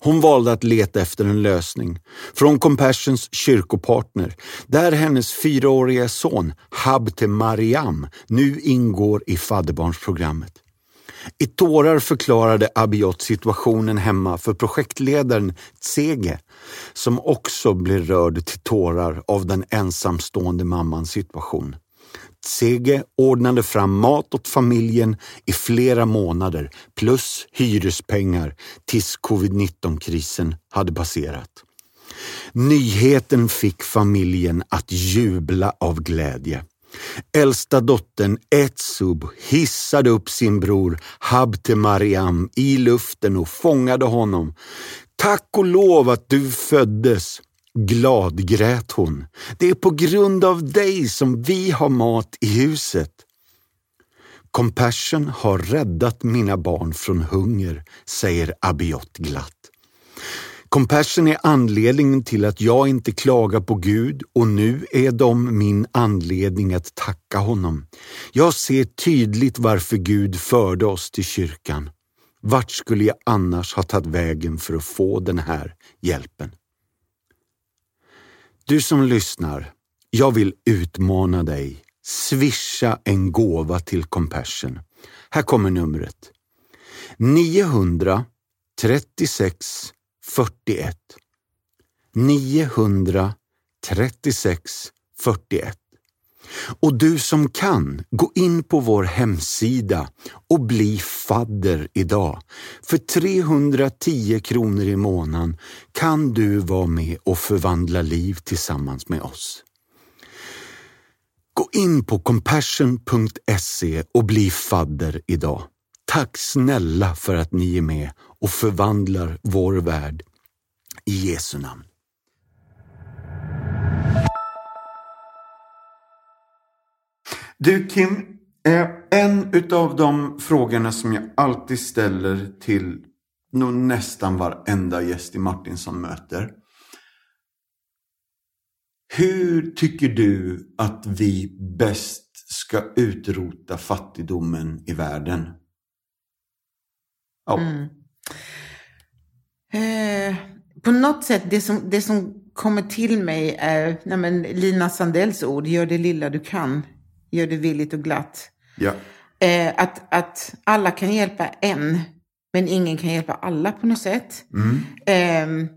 Hon valde att leta efter en lösning från Compassions kyrkopartner där hennes fyraåriga son Habte Mariam nu ingår i fadderbarnsprogrammet. I tårar förklarade Abiot situationen hemma för projektledaren Tsege som också blev rörd till tårar av den ensamstående mammans situation. Tsege ordnade fram mat åt familjen i flera månader plus hyrespengar tills covid-19-krisen hade passerat. Nyheten fick familjen att jubla av glädje. Äldsta dottern Etsub hissade upp sin bror Habte Mariam i luften och fångade honom. Tack och lov att du föddes! Glad grät hon. Det är på grund av dig som vi har mat i huset. Compassion har räddat mina barn från hunger, säger Abiot glatt. Compassion är anledningen till att jag inte klagar på Gud och nu är de min anledning att tacka honom. Jag ser tydligt varför Gud förde oss till kyrkan. Vart skulle jag annars ha tagit vägen för att få den här hjälpen? Du som lyssnar, jag vill utmana dig. Swisha en gåva till Compassion. Här kommer numret. 936 41 936 41 och du som kan, gå in på vår hemsida och bli fadder idag. För 310 kronor i månaden kan du vara med och förvandla liv tillsammans med oss. Gå in på compassion.se och bli fadder idag. Tack snälla för att ni är med och förvandlar vår värld. I Jesu namn. Du Kim, en utav de frågorna som jag alltid ställer till nog nästan varenda gäst i Martinsson möter. Hur tycker du att vi bäst ska utrota fattigdomen i världen? Ja. Mm. Eh, på något sätt, det som, det som kommer till mig är nej men, Lina Sandells ord, gör det lilla du kan gör det villigt och glatt. Ja. Eh, att, att alla kan hjälpa en, men ingen kan hjälpa alla på något sätt. Mm. Eh,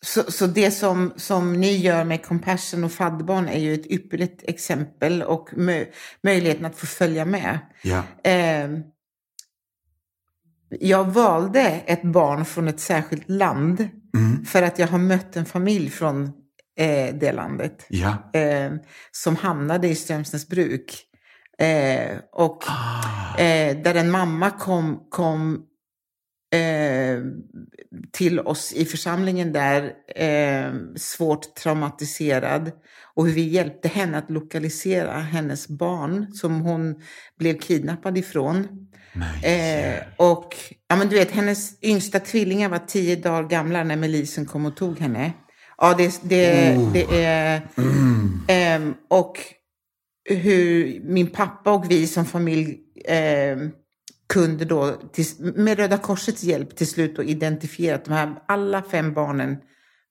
så, så det som, som ni gör med Compassion och fadderbarn är ju ett ypperligt exempel och mö, möjligheten att få följa med. Ja. Eh, jag valde ett barn från ett särskilt land mm. för att jag har mött en familj från eh, det landet. Ja. Eh, som hamnade i Strömsnäsbruk. Eh, och ah. eh, där en mamma kom, kom eh, till oss i församlingen där, eh, svårt traumatiserad. Och hur vi hjälpte henne att lokalisera hennes barn som hon blev kidnappad ifrån. Eh, och ja, men du vet, hennes yngsta tvillingar var tio dagar gamla när milisen kom och tog henne. Ja, det, det, oh. det är... Mm. Um, och hur min pappa och vi som familj um, kunde då till, med Röda Korsets hjälp till slut identifiera att de här alla fem barnen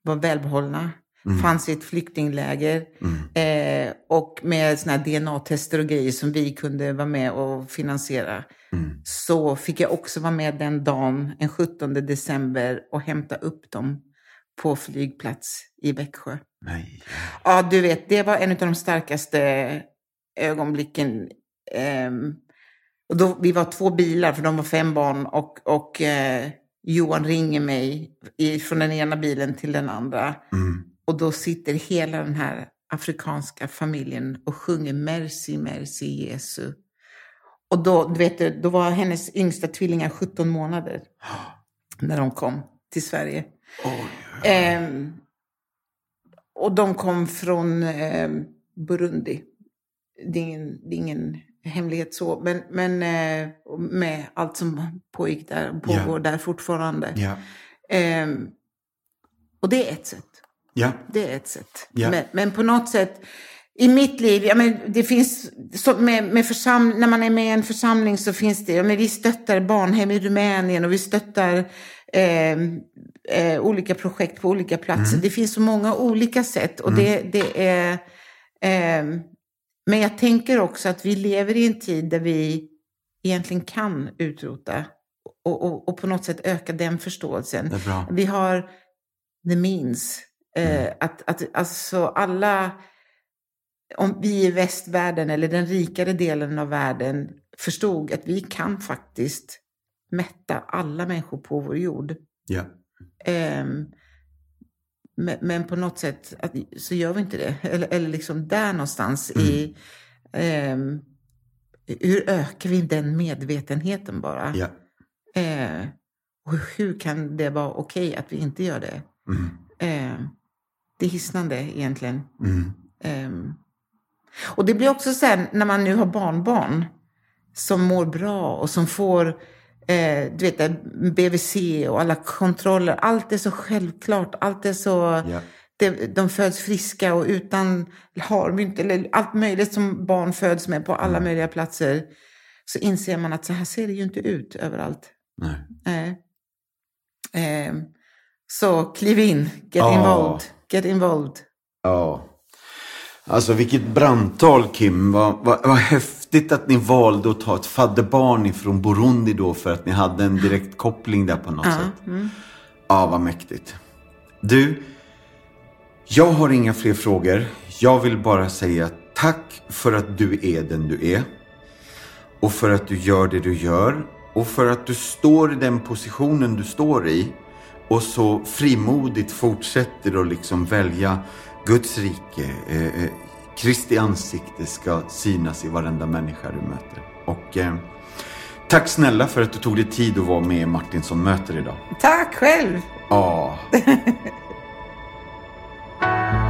var välbehållna. Mm. Fanns i ett flyktingläger. Mm. Eh, och med såna DNA-tester och grejer som vi kunde vara med och finansiera. Mm. Så fick jag också vara med den dagen, den 17 december, och hämta upp dem på flygplats i Växjö. Nej. Ja, du vet, det var en av de starkaste ögonblicken. Um, och då, vi var två bilar, för de var fem barn. Och, och uh, Johan ringer mig i, från den ena bilen till den andra. Mm. Och då sitter hela den här afrikanska familjen och sjunger Merci, merci Jesu. Och då, du vet, då var hennes yngsta tvillingar 17 månader när de kom till Sverige. Oh, eh, och de kom från eh, Burundi. Det är ingen, det är ingen hemlighet så, men, men eh, med allt som pågick där, pågår yeah. där fortfarande. Yeah. och det är ett sätt. Yeah. Det är ett sätt. Yeah. Men, men, på något sätt, i mitt liv, ja, men det finns, med, med försam, när man är med i en församling så finns det, ja, men vi stöttar barnhem i Rumänien och vi stöttar eh, eh, olika projekt på olika platser. Det finns så många olika sätt och det, det är... Eh, men jag tänker också att vi lever i en tid där vi egentligen kan utrota och, och, och på något sätt öka den förståelsen. Vi har the means. Eh, att, att alltså alla, om vi i västvärlden eller den rikare delen av världen förstod att vi kan faktiskt mätta alla människor på vår jord. Ja. Ehm, men, men på något sätt att, så gör vi inte det. Eller, eller liksom där någonstans i... ehm, hur ökar vi den medvetenheten bara? Ja. Eh, och hur kan det vara okej att vi inte gör det? Mm. Eh, det är hisnande egentligen. Mm. Ehm, och det blir också sen när man nu har barnbarn som mår bra och som får eh, du vet, BVC och alla kontroller. Allt är så självklart. Allt är så... Ja. Det, de föds friska och utan harmynt eller allt möjligt som barn föds med på alla möjliga platser. Så inser man att så här ser det ju inte ut överallt. Nej. Nej. Ehm, så kliv in, get Ja. involved, get involved. Ja. Alltså vilket brandtal Kim. Vad, vad, vad häftigt att ni valde att ta ett fadderbarn ifrån Burundi då för att ni hade en direkt koppling där på något sätt. mm. Ja, vad mäktigt. Du, jag har inga fler frågor. Jag vill bara säga tack för att du är den du är. Och för att du gör det du gör. Och för att du står i den positionen du står i. Och så frimodigt fortsätter att liksom välja Guds rike, eh, eh, Kristi ansikte ska synas i varenda människa du möter. Och eh, tack snälla för att du tog dig tid att vara med i Martin som möter idag. Tack själv! Ja. Ah. [laughs]